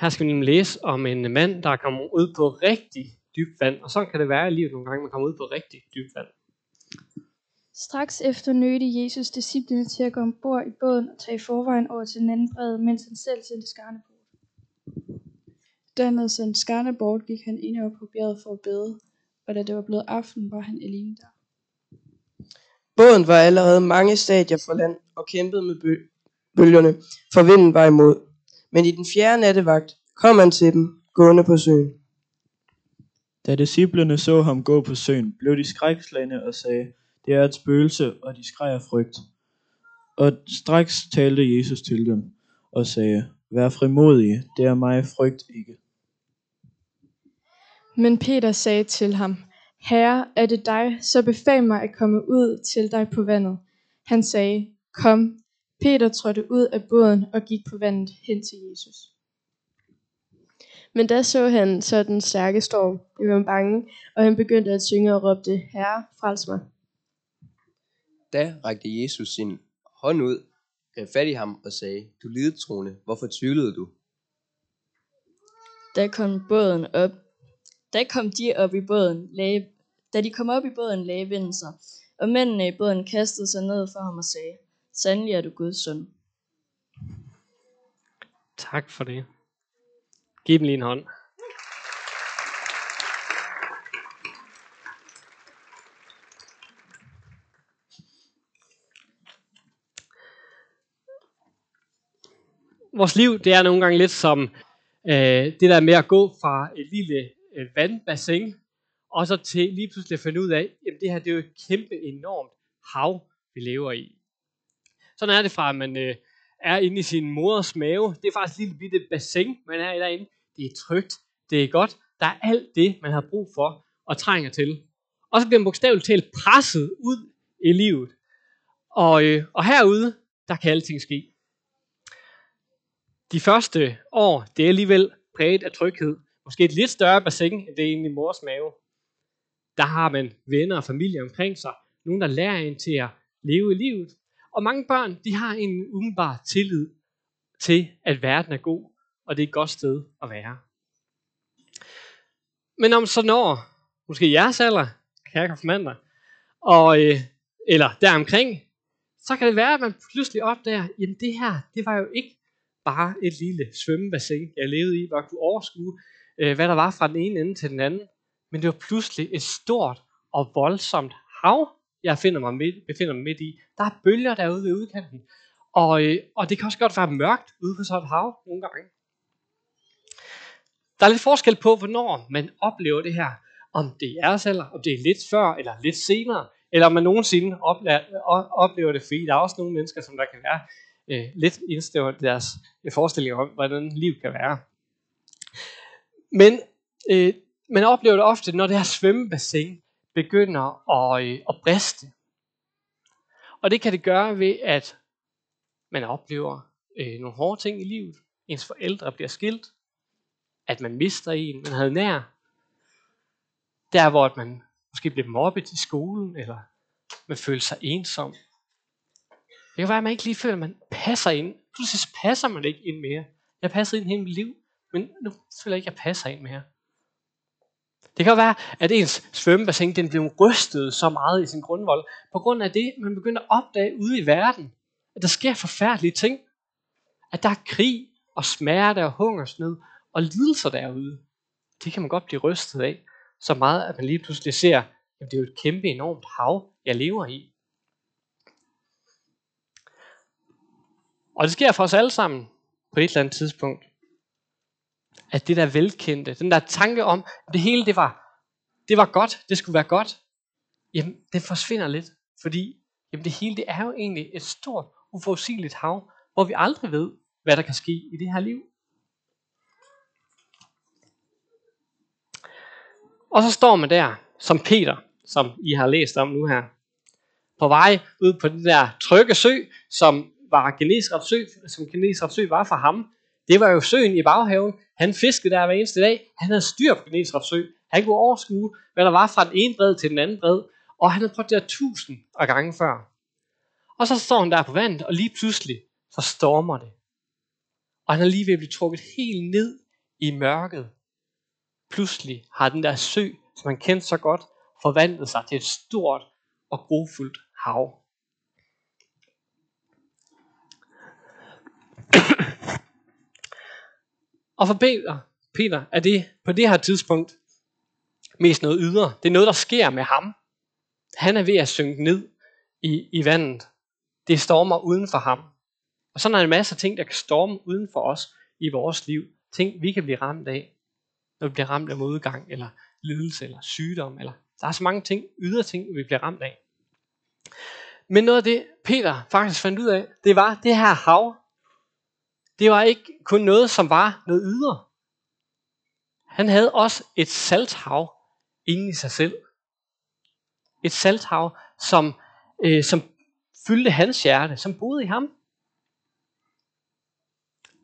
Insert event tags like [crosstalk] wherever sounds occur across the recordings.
Her skal vi nemlig læse om en mand, der er kommet ud på rigtig dybt vand. Og sådan kan det være i livet nogle gange, man kommer ud på rigtig dybt vand. Straks efter nødte Jesus disciplene til at gå ombord i båden og tage i forvejen over til den anden bred, mens han selv sendte skarne bort. Da han havde sendt skarne bort, gik han ind op på bjerget for at bede, og da det var blevet aften, var han alene der. Båden var allerede mange stadier fra land og kæmpede med bø- bølgerne, for vinden var imod. Men i den fjerde nattevagt kom han til dem, gående på søen. Da disciplene så ham gå på søen, blev de skrækslagne og sagde, det er et spøgelse, og de skreg af frygt. Og straks talte Jesus til dem og sagde, vær frimodige, det er mig, frygt ikke. Men Peter sagde til ham, Herre, er det dig, så befal mig at komme ud til dig på vandet. Han sagde, kom. Peter trådte ud af båden og gik på vandet hen til Jesus. Men da så han så den stærke storm, blev han bange, og han begyndte at synge og råbte, Herre, frels mig. Da rakte Jesus sin hånd ud, greb fat i ham og sagde, du lidetroende, hvorfor tvivlede du? Da kom båden op. Da kom de op i båden, lagde, da de kom op i båden, lagde vinden sig, og mændene i båden kastede sig ned for ham og sagde, Sandelig er du Guds søn. Tak for det. Giv dem lige en hånd. Vores liv, det er nogle gange lidt som øh, det der med at gå fra et lille øh, vandbassin, og så til lige pludselig at finde ud af, at det her det er jo et kæmpe enormt hav, vi lever i. Sådan er det fra, at man øh, er inde i sin moders mave. Det er faktisk et lille bitte bassin, man er i derinde. Det er trygt, det er godt. Der er alt det, man har brug for og trænger til. Og så bliver man bogstaveligt talt presset ud i livet. Og, øh, og herude, der kan alting ske. De første år, det er alligevel præget af tryghed. Måske et lidt større bassin, end det er i mors mave. Der har man venner og familie omkring sig. Nogen, der lærer en til at leve i livet. Og mange børn, de har en umiddelbar tillid til, at verden er god, og det er et godt sted at være. Men om så når, måske jeres alder, kære konfirmander, og, øh, eller deromkring, så kan det være, at man pludselig opdager, jamen det her, det var jo ikke bare et lille svømmebassin, jeg levede i, hvor jeg kunne overskue, øh, hvad der var fra den ene ende til den anden. Men det var pludselig et stort og voldsomt hav, jeg finder mig midt, befinder mig midt i. Der er bølger derude ved udkanten. Og, øh, og det kan også godt være mørkt ude på sådan et hav nogle gange. Der er lidt forskel på, hvornår man oplever det her. Om det er os, eller om det er lidt før eller lidt senere, eller om man nogensinde oplever det, fordi der er også nogle mennesker, som der kan være øh, lidt indstævret deres øh, forestilling om, hvordan livet kan være. Men øh, man oplever det ofte, når det her svømmebassin begynder at, øh, at briste. Og det kan det gøre ved, at man oplever øh, nogle hårde ting i livet. Ens forældre bliver skilt. At man mister en, man havde nær. Der hvor man måske bliver mobbet i skolen, eller man føler sig ensom. Det kan være, at man ikke lige føler, at man passer ind. Pludselig passer man ikke ind mere. Jeg passer ind hele mit liv, men nu føler jeg ikke, at jeg passer ind mere. Det kan være, at ens svømmebassin den blev rystet så meget i sin grundvold, på grund af det, man begynder at opdage ude i verden, at der sker forfærdelige ting. At der er krig og smerte og hungersnød og lidelser derude. Det kan man godt blive rystet af, så meget, at man lige pludselig ser, at det er jo et kæmpe enormt hav, jeg lever i. Og det sker for os alle sammen på et eller andet tidspunkt. At det der velkendte, den der tanke om, at det hele det var, det var godt, det skulle være godt, jamen den forsvinder lidt. Fordi jamen, det hele det er jo egentlig et stort, uforudsigeligt hav, hvor vi aldrig ved, hvad der kan ske i det her liv. Og så står man der, som Peter, som I har læst om nu her, på vej ud på den der trygge sø, som var Genesrets sø, som Genesrets sø var for ham. Det var jo søen i baghaven. Han fiskede der hver eneste dag. Han havde styr på Genesaret sø. Han kunne overskue, hvad der var fra den ene bred til den anden bred. Og han havde prøvet det tusind af gange før. Og så står han der på vandet, og lige pludselig, så stormer det. Og han er lige ved at blive trukket helt ned i mørket, pludselig har den der sø, som han kendte så godt, forvandlet sig til et stort og grofuldt hav. Og for Peter, ah, Peter er det på det her tidspunkt mest noget ydre. Det er noget, der sker med ham. Han er ved at synke ned i, i vandet. Det stormer uden for ham. Og sådan er der en masse ting, der kan storme uden for os i vores liv. Ting, vi kan blive ramt af, når vi bliver ramt af modgang, eller lidelse, eller sygdom. Eller der er så mange ting, ydre ting, vi bliver ramt af. Men noget af det, Peter faktisk fandt ud af, det var det her hav. Det var ikke kun noget, som var noget ydre. Han havde også et salthav inde i sig selv. Et salthav, som, øh, som fyldte hans hjerte, som boede i ham.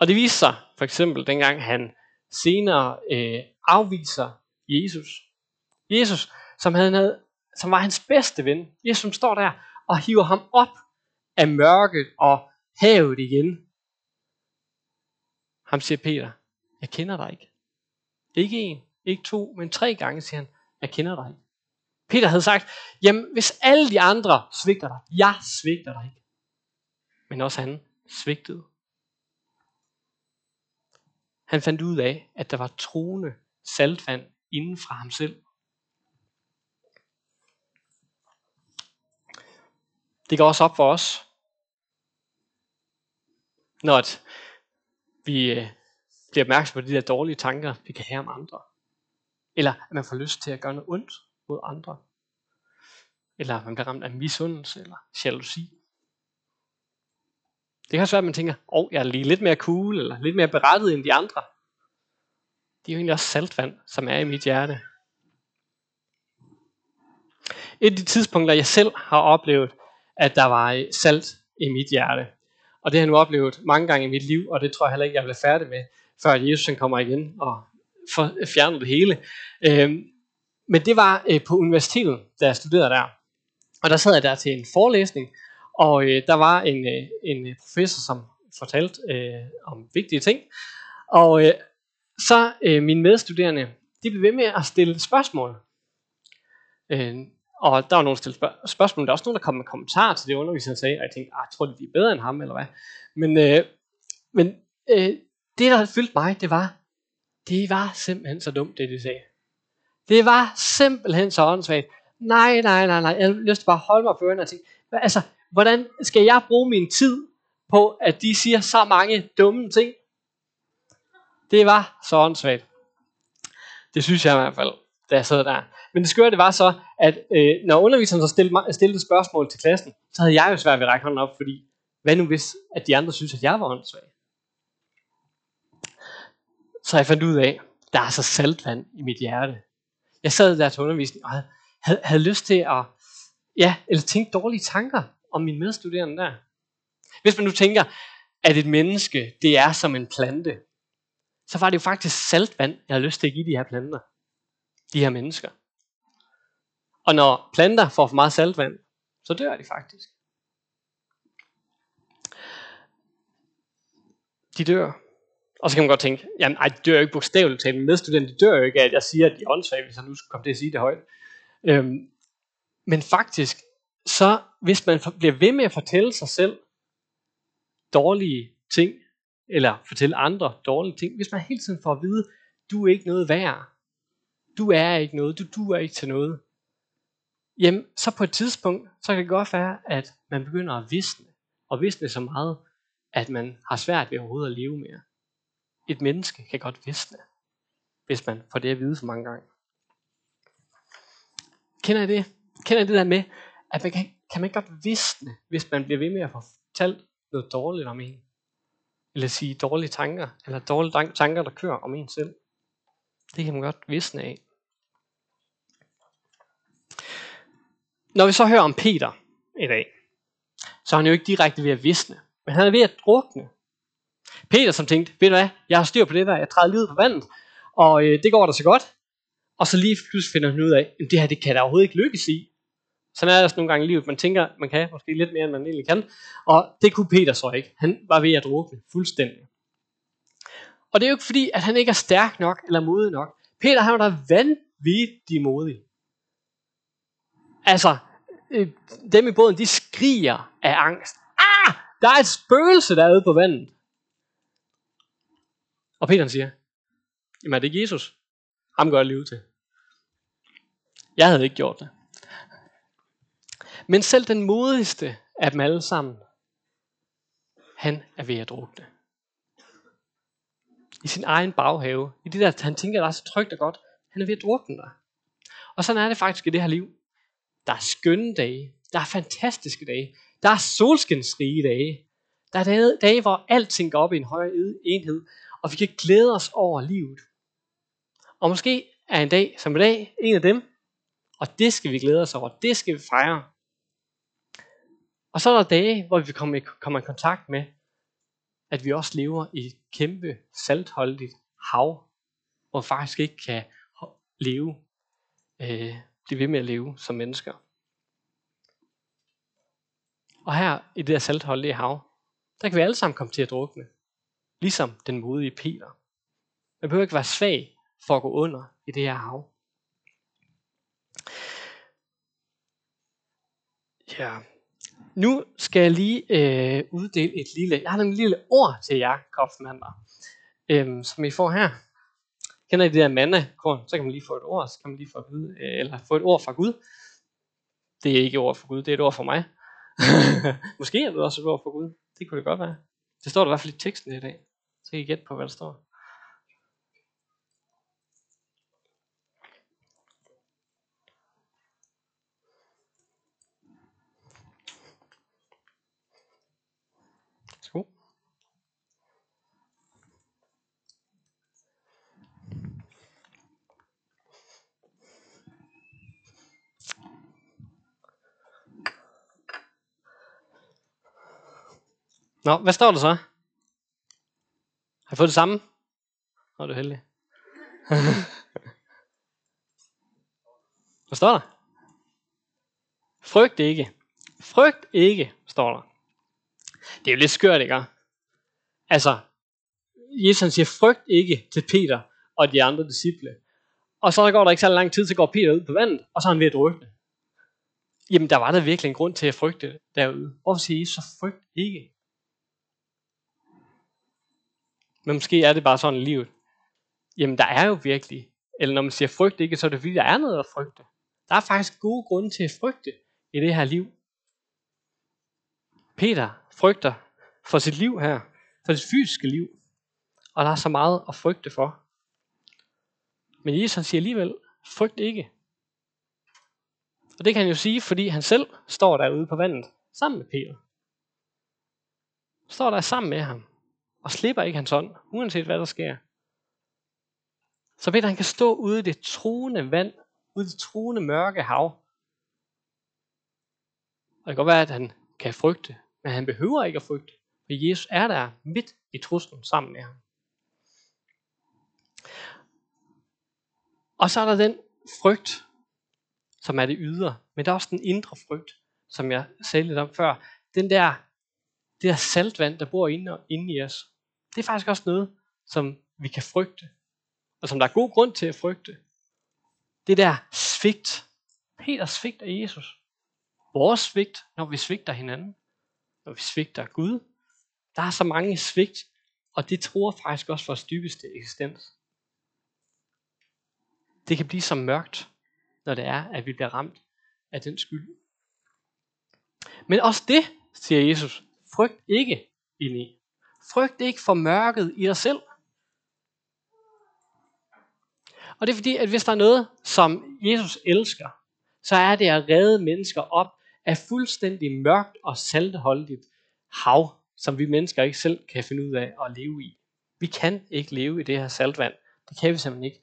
Og det viste sig for eksempel dengang han senere øh, afviser Jesus. Jesus, som, han havde, som var hans bedste ven. Jesus, som står der og hiver ham op af mørket og havet igen. Ham siger Peter, jeg kender dig ikke. Ikke en, ikke to, men tre gange siger han, jeg kender dig ikke. Peter havde sagt, jamen hvis alle de andre svigter dig, jeg svigter dig ikke. Men også han svigtede. Han fandt ud af, at der var troende saltvand inden fra ham selv. Det går også op for os, når vi øh, bliver opmærksom på de der dårlige tanker, vi kan have om andre. Eller at man får lyst til at gøre noget ondt mod andre. Eller at man bliver ramt af misundelse eller jalousi. Det kan også være, at man tænker, åh, oh, jeg er lige lidt mere cool, eller lidt mere berettet end de andre. Det er jo egentlig også saltvand, som er i mit hjerte. Et af de tidspunkter, jeg selv har oplevet, at der var salt i mit hjerte. Og det har jeg nu oplevet mange gange i mit liv, og det tror jeg heller ikke, jeg bliver færdig med, før Jesus kommer igen og fjerner det hele. Øhm, men det var øh, på universitetet, da jeg studerede der. Og der sad jeg der til en forelæsning, og øh, der var en, øh, en professor, som fortalte øh, om vigtige ting. Og øh, så øh, mine medstuderende, de blev ved med at stille spørgsmål. Øh, og der var nogen, der stillede spørg- spørgsmål, der var også nogen, der kom med kommentarer til det underviseren sagde, og jeg tænkte, ah, jeg tror, de er bedre end ham, eller hvad. Men, øh, men øh, det, der fyldte mig, det var, det var simpelthen så dumt, det de sagde. Det var simpelthen så åndssvagt. Nej, nej, nej, nej. Jeg har lyst til bare at holde mig for ørerne og tænke, altså, hvordan skal jeg bruge min tid på, at de siger så mange dumme ting? Det var så åndssvagt. Det synes jeg i hvert fald, da jeg sad der. Men det skøre det var så, at øh, når underviseren så stillede, stillede spørgsmål til klassen, så havde jeg jo svært ved at række hånden op, fordi hvad nu hvis, at de andre synes, at jeg var åndssvag? Så jeg fandt ud af, der er så saltvand i mit hjerte. Jeg sad der til undervisning og havde, havde, havde lyst til at, ja, eller tænke dårlige tanker om min medstuderende der. Hvis man nu tænker, at et menneske, det er som en plante, så var det jo faktisk saltvand, jeg havde lyst til at give de her planter. De her mennesker. Og når planter får for meget saltvand, så dør de faktisk. De dør. Og så kan man godt tænke, jamen ej, de dør jo ikke bogstaveligt talt. Min medstudent, de dør jo ikke af, at jeg siger, at de er åndssvage, hvis jeg nu skulle komme til at sige det højt. Øhm, men faktisk, så hvis man bliver ved med at fortælle sig selv dårlige ting, eller fortælle andre dårlige ting, hvis man hele tiden får at vide, du er ikke noget værd, du er ikke noget, du duer ikke til noget, jamen så på et tidspunkt, så kan det godt være, at man begynder at visne, og visne så meget, at man har svært ved overhovedet at leve mere. Et menneske kan godt visne, hvis man får det at vide for mange gange. Kender I det? Kender I det der med, at man kan, kan man godt visne, hvis man bliver ved med at få fortalt noget dårligt om en? Eller sige dårlige tanker, eller dårlige tanker, der kører om en selv. Det kan man godt visne af. Når vi så hører om Peter i dag, så er han jo ikke direkte ved at visne, men han er ved at drukne. Peter som tænkte, ved du hvad, jeg har styr på det der, jeg træder lige ud på vandet, og øh, det går da så godt. Og så lige pludselig finder han ud af, at det her det kan der overhovedet ikke lykkes i. Sådan er det også nogle gange i livet. Man tænker, man kan måske lidt mere, end man egentlig kan. Og det kunne Peter så ikke. Han var ved at drukne fuldstændig. Og det er jo ikke fordi, at han ikke er stærk nok eller modig nok. Peter han var da vanvittig modig. Altså, øh, dem i båden, de skriger af angst. Ah, der er et spøgelse derude på vandet. Og Peter siger, jamen er det ikke Jesus? Ham gør jeg lige ud til. Jeg havde ikke gjort det. Men selv den modigste af dem alle sammen, han er ved at drukne. I sin egen baghave. I det der, han tænker, der er så trygt og godt. Han er ved at drukne der. Og sådan er det faktisk i det her liv. Der er skønne dage. Der er fantastiske dage. Der er solskinsrige dage. Der er dage, dage, hvor alting går op i en højere enhed, og vi kan glæde os over livet. Og måske er en dag som i dag en af dem, og det skal vi glæde os over. Det skal vi fejre. Og så er der dage, hvor vi kommer i, kommer i kontakt med, at vi også lever i et kæmpe saltholdigt hav, hvor vi faktisk ikke kan leve, øh, blive ved med at leve som mennesker. Og her i det her saltholdige hav, der kan vi alle sammen komme til at drukne. Ligesom den modige Peter. Man behøver ikke være svag for at gå under i det her hav. Ja. Nu skal jeg lige øh, uddele et lille, jeg har nogle lille ord til jer, kopfmander, øh, som I får her. Kender I det der manna-korn? Så kan man lige få et ord, så kan man lige få, et, vide, øh, eller få et ord fra Gud. Det er ikke et ord fra Gud, det er et ord fra mig. [laughs] Måske er det også et ord fra Gud. Det kunne det godt være. Det står der i hvert fald i teksten i dag. Så kan I gætte på, hvad der står. Nå, hvad står der så? Har I fået det samme? Nå, du heldig. [laughs] hvad står der? Frygt ikke. Frygt ikke, står der. Det er jo lidt skørt, ikke? Altså, Jesus siger, frygt ikke til Peter og de andre disciple. Og så går der ikke så lang tid, så går Peter ud på vandet, og så er han ved at drukne. Jamen, der var der virkelig en grund til at frygte derude. Hvorfor siger Jesus, så frygt ikke? Men måske er det bare sådan i livet. Jamen der er jo virkelig, eller når man siger frygt ikke, så er det fordi, der er noget at frygte. Der er faktisk gode grunde til at frygte i det her liv. Peter frygter for sit liv her, for sit fysiske liv. Og der er så meget at frygte for. Men Jesus han siger alligevel, frygt ikke. Og det kan han jo sige, fordi han selv står derude på vandet, sammen med Peter. Står der sammen med ham og slipper ikke hans ånd, uanset hvad der sker. Så Peter han kan stå ude i det truende vand, ude i det truende mørke hav. Og det kan godt være, at han kan frygte, men han behøver ikke at frygte, for Jesus er der midt i truslen sammen med ham. Og så er der den frygt, som er det ydre, men der er også den indre frygt, som jeg sagde lidt om før. Den der, det der saltvand, der bor inde, inde i os, det er faktisk også noget, som vi kan frygte, og som der er god grund til at frygte. Det der svigt, Peters svigt af Jesus, vores svigt, når vi svigter hinanden, når vi svigter Gud, der er så mange svigt, og det tror faktisk også vores dybeste eksistens. Det kan blive så mørkt, når det er, at vi bliver ramt af den skyld. Men også det, siger Jesus, frygt ikke ind i. Frygt ikke for mørket i dig selv. Og det er fordi, at hvis der er noget, som Jesus elsker, så er det at redde mennesker op af fuldstændig mørkt og salteholdigt hav, som vi mennesker ikke selv kan finde ud af at leve i. Vi kan ikke leve i det her saltvand. Det kan vi simpelthen ikke.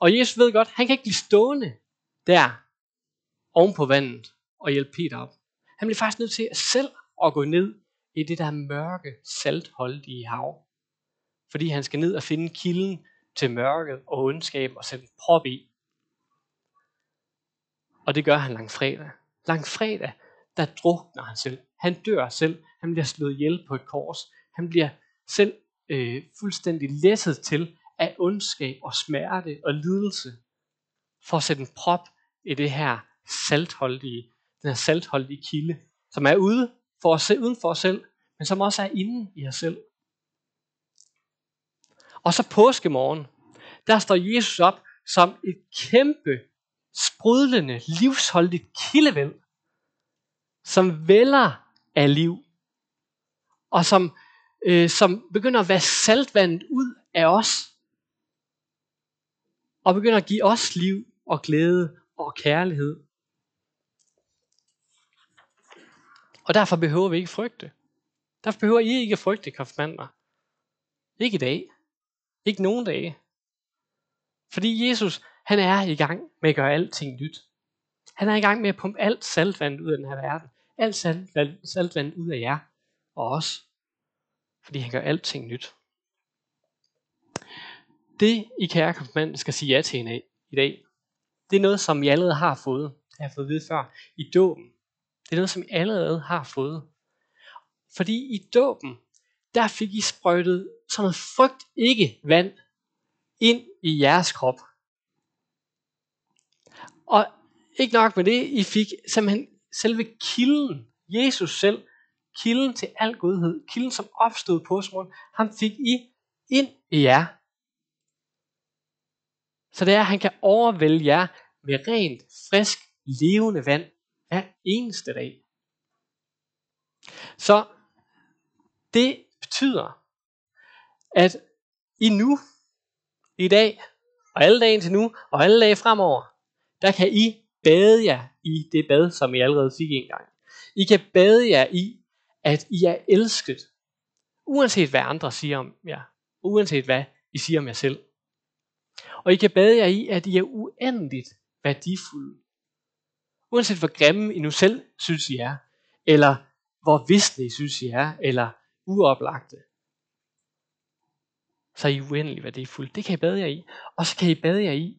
Og Jesus ved godt, han kan ikke blive stående der oven på vandet og hjælpe Peter op. Han bliver faktisk nødt til selv at gå ned i det der mørke, saltholdige hav. Fordi han skal ned og finde kilden til mørket og ondskab og sætte en prop i. Og det gør han langfredag. Langfredag, der drukner han selv. Han dør selv. Han bliver slået ihjel på et kors. Han bliver selv øh, fuldstændig læsset til af ondskab og smerte og lidelse, for at sætte en prop i det her saltholdige, den her saltholdige kilde, som er ude for os, uden for os selv, men som også er inden i os selv. Og så påskemorgen, der står Jesus op som et kæmpe, sprudlende, livsholdigt kildevæld, som vælger af liv, og som, øh, som begynder at være saltvandet ud af os, og begynder at give os liv og glæde og kærlighed. Og derfor behøver vi ikke frygte. Derfor behøver I ikke frygte konfirmander. Ikke i dag. Ikke nogen dage. Fordi Jesus, han er i gang med at gøre alting nyt. Han er i gang med at pumpe alt saltvand ud af den her verden. Alt saltvand, saltvand ud af jer og os. Fordi han gør alting nyt. Det, I kære konfirmander skal sige ja til i dag, det er noget, som I allerede har fået. Jeg har fået at vide før. I dåben. Det er noget, som I allerede har fået. Fordi i dåben, der fik I sprøjtet sådan noget frygt ikke vand ind i jeres krop. Og ikke nok med det, I fik simpelthen selve kilden, Jesus selv, kilden til al godhed, kilden som opstod på små, ham fik I ind i jer. Så det er, at han kan overvælde jer med rent, frisk, levende vand hver eneste dag. Så det betyder, at i nu, i dag, og alle dage til nu, og alle dage fremover, der kan I bade jer i det bad, som I allerede fik en gang. I kan bade jer i, at I er elsket, uanset hvad andre siger om jer, uanset hvad I siger om jer selv. Og I kan bade jer i, at I er uendeligt værdifulde. Uanset hvor grimme I nu selv synes I er, eller hvor visne I synes I er, eller uoplagte, så er I uendelig værdifulde. Det kan I bade jer i. Og så kan I bade jer i,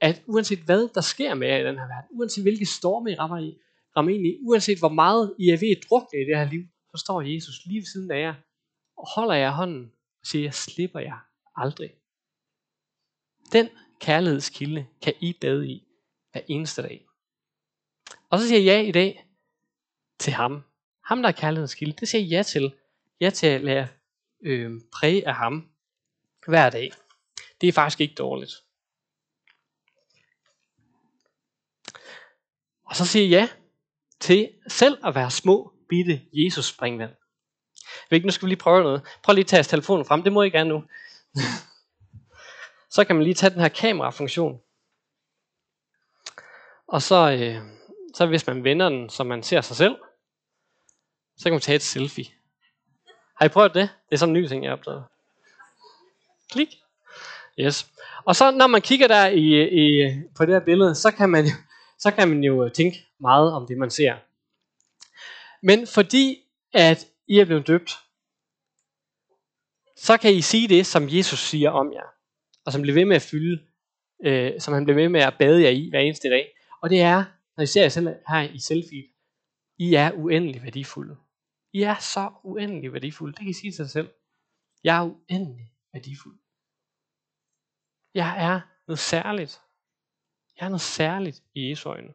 at uanset hvad der sker med jer i den her verden, uanset hvilke storme I rammer, i, rammer ind i, uanset hvor meget I er ved at drukne i det her liv, så står Jesus lige ved siden af jer og holder jer hånden og siger, jeg slipper jer aldrig. Den kærlighedskilde kan I bade i hver eneste dag. Og så siger jeg ja i dag til ham. Ham, der er kærlighedskilde, det siger jeg ja til. Ja til at lade øh, præge af ham hver dag. Det er faktisk ikke dårligt. Og så siger jeg ja til selv at være små, bitte Jesus springvand. Ikke, nu skal vi lige prøve noget. Prøv lige at tage telefonen frem. Det må I gerne nu. [laughs] så kan man lige tage den her kamerafunktion. Og så, øh, så hvis man vender den, så man ser sig selv, så kan man tage et selfie. Har I prøvet det? Det er sådan en ny ting, jeg har opdaget. Klik. Yes. Og så når man kigger der i, i, på det her billede, så kan, man, så kan man jo tænke meget om det, man ser. Men fordi at I er blevet døbt, så kan I sige det, som Jesus siger om jer, og som bliver ved med at fylde, øh, som han bliver ved med at bade jer i hver eneste dag. Og det er, når I ser jer selv her i selfie, I er uendelig værdifulde. I er så uendelig værdifulde. Det kan I sige til sig selv. Jeg er uendelig værdifuld. Jeg er noget særligt. Jeg er noget særligt i Jesu øjne.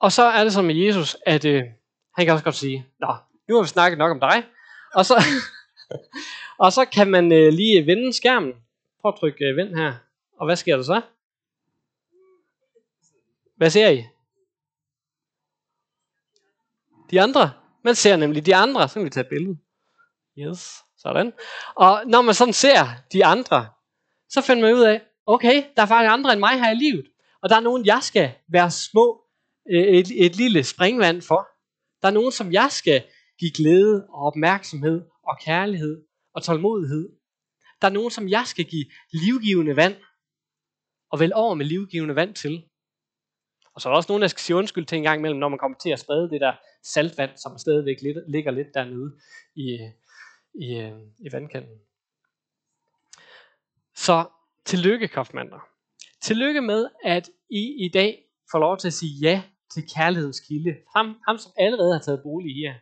Og så er det som med Jesus, at øh, han kan også godt sige, Nå, nu har vi snakket nok om dig. Og så, [laughs] og så kan man øh, lige vende skærmen. Prøv at trykke øh, vend her. Og hvad sker der så? Hvad ser I? De andre. Man ser nemlig de andre. Så kan vi tage et billede. Yes, sådan. Og når man sådan ser de andre, så finder man ud af, okay, der er faktisk andre end mig her i livet. Og der er nogen, jeg skal være små, øh, et, et lille springvand for. Der er nogen, som jeg skal give glæde og opmærksomhed og kærlighed og tålmodighed. Der er nogen, som jeg skal give livgivende vand og vel over med livgivende vand til. Og så er der også nogen, der skal sige undskyld til en gang imellem, når man kommer til at sprede det der saltvand, som stadigvæk ligger lidt dernede i, i, øh, i vandkanten. Så tillykke, kofmander. Tillykke med, at I i dag får lov til at sige ja til kærlighedens kilde. Ham, ham som allerede har taget bolig her.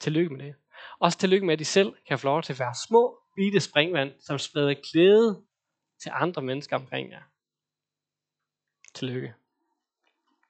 Tillykke med det. Også tillykke med, at I selv kan få lov til at være små, bitte springvand, som spreder glæde til andre mennesker omkring jer. Tillykke.